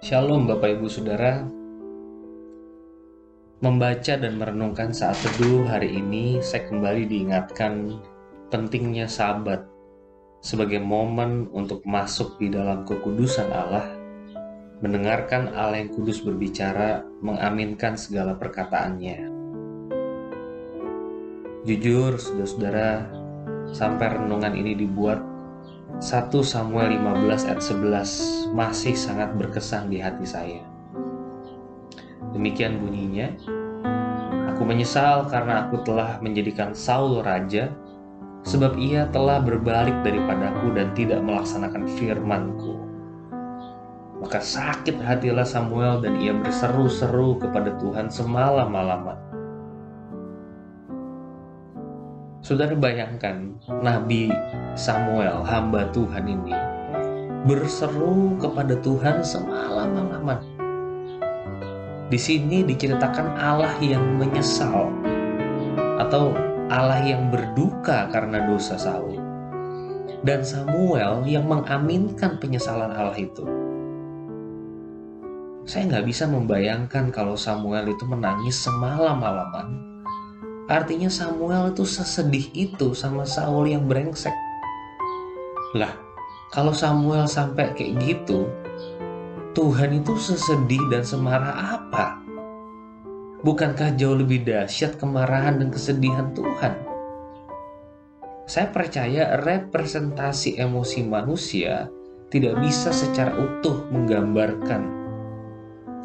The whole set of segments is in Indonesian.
Shalom Bapak Ibu Saudara. Membaca dan merenungkan saat teduh hari ini Saya kembali diingatkan pentingnya sabat Sebagai momen untuk masuk di dalam kekudusan Allah Mendengarkan Allah yang kudus berbicara Mengaminkan segala perkataannya. Jujur saudara-saudara Sampai renungan ini dibuat 1 Samuel 15 ayat 11 masih sangat berkesan di hati saya. Demikian bunyinya, Aku menyesal karena aku telah menjadikan Saul raja, sebab ia telah berbalik daripadaku dan tidak melaksanakan firmanku. Maka sakit hatilah Samuel dan ia berseru-seru kepada Tuhan semalam-malaman. Saudara bayangkan Nabi Samuel, hamba Tuhan ini, berseru kepada Tuhan semalam-malaman. Di sini diceritakan Allah yang menyesal atau Allah yang berduka karena dosa Saul. Dan Samuel yang mengaminkan penyesalan Allah itu. Saya nggak bisa membayangkan kalau Samuel itu menangis semalam-malaman Artinya Samuel itu sesedih itu sama Saul yang brengsek. Lah, kalau Samuel sampai kayak gitu, Tuhan itu sesedih dan semarah apa? Bukankah jauh lebih dahsyat kemarahan dan kesedihan Tuhan? Saya percaya representasi emosi manusia tidak bisa secara utuh menggambarkan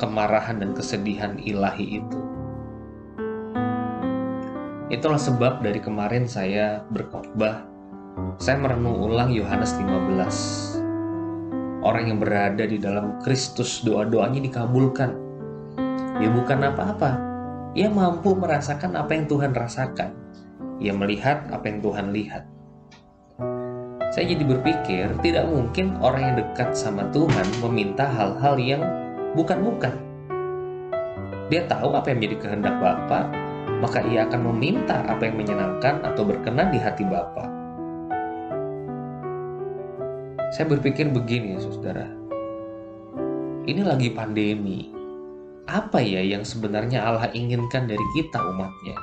kemarahan dan kesedihan ilahi itu. Itulah sebab dari kemarin saya berkhotbah, saya merenung ulang Yohanes 15. Orang yang berada di dalam Kristus doa-doanya dikabulkan. Ya bukan apa-apa, ia mampu merasakan apa yang Tuhan rasakan. Ia melihat apa yang Tuhan lihat. Saya jadi berpikir, tidak mungkin orang yang dekat sama Tuhan meminta hal-hal yang bukan-bukan. Dia tahu apa yang menjadi kehendak Bapak, maka ia akan meminta apa yang menyenangkan atau berkenan di hati Bapa. Saya berpikir begini saudara, ini lagi pandemi. Apa ya yang sebenarnya Allah inginkan dari kita umatnya?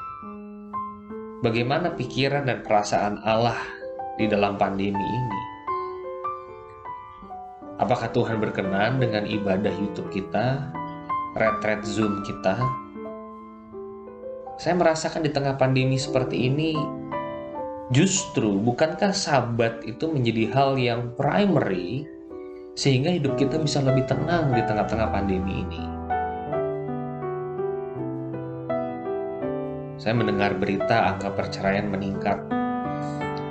Bagaimana pikiran dan perasaan Allah di dalam pandemi ini? Apakah Tuhan berkenan dengan ibadah YouTube kita, retret Zoom kita, saya merasakan di tengah pandemi seperti ini, justru bukankah sabat itu menjadi hal yang primary sehingga hidup kita bisa lebih tenang di tengah-tengah pandemi ini? Saya mendengar berita angka perceraian meningkat.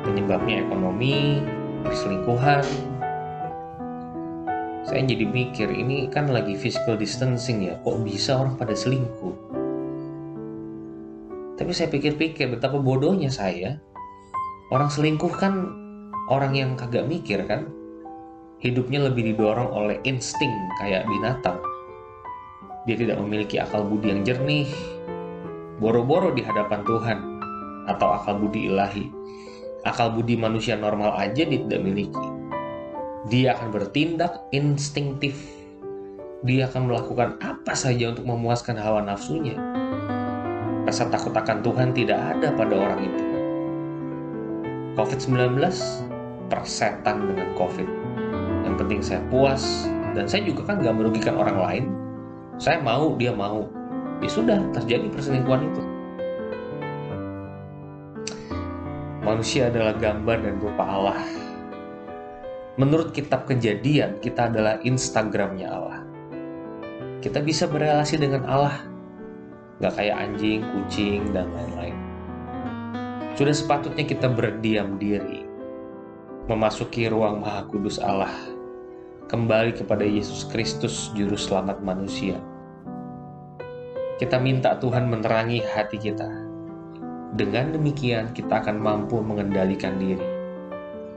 Penyebabnya ekonomi, perselingkuhan. Saya jadi mikir, ini kan lagi physical distancing ya, kok bisa orang pada selingkuh? Tapi saya pikir-pikir betapa bodohnya saya. Orang selingkuh kan orang yang kagak mikir kan. Hidupnya lebih didorong oleh insting kayak binatang. Dia tidak memiliki akal budi yang jernih. Boro-boro di hadapan Tuhan atau akal budi ilahi. Akal budi manusia normal aja dia tidak miliki. Dia akan bertindak instingtif. Dia akan melakukan apa saja untuk memuaskan hawa nafsunya Rasa takut akan Tuhan tidak ada pada orang itu. COVID-19 persetan dengan COVID. Yang penting saya puas dan saya juga kan gak merugikan orang lain. Saya mau, dia mau. Ya sudah, terjadi perselingkuhan itu. Manusia adalah gambar dan rupa Allah. Menurut kitab kejadian, kita adalah Instagramnya Allah. Kita bisa berrelasi dengan Allah nggak kayak anjing, kucing, dan lain-lain. Sudah sepatutnya kita berdiam diri, memasuki ruang maha kudus Allah, kembali kepada Yesus Kristus, Juru Selamat manusia. Kita minta Tuhan menerangi hati kita. Dengan demikian kita akan mampu mengendalikan diri.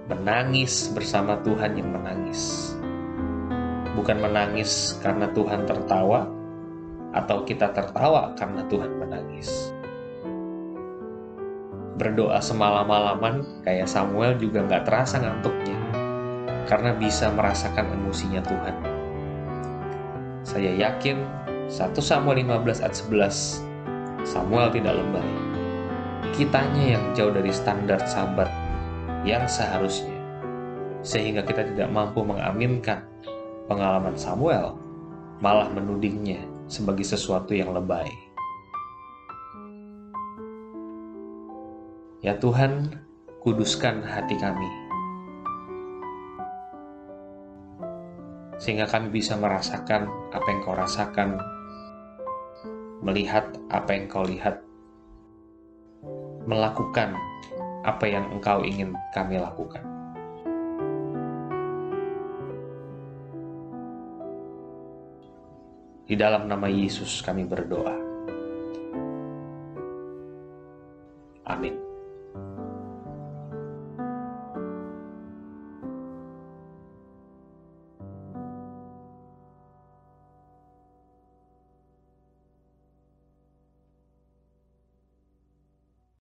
Menangis bersama Tuhan yang menangis. Bukan menangis karena Tuhan tertawa, atau kita tertawa karena Tuhan menangis. Berdoa semalam-malaman kayak Samuel juga nggak terasa ngantuknya karena bisa merasakan emosinya Tuhan. Saya yakin 1 Samuel 15 ayat 11 Samuel tidak lebay. Kitanya yang jauh dari standar sahabat yang seharusnya. Sehingga kita tidak mampu mengaminkan pengalaman Samuel, malah menudingnya sebagai sesuatu yang lebay. Ya Tuhan, kuduskan hati kami. Sehingga kami bisa merasakan apa yang kau rasakan, melihat apa yang kau lihat, melakukan apa yang engkau ingin kami lakukan. Di dalam nama Yesus kami berdoa.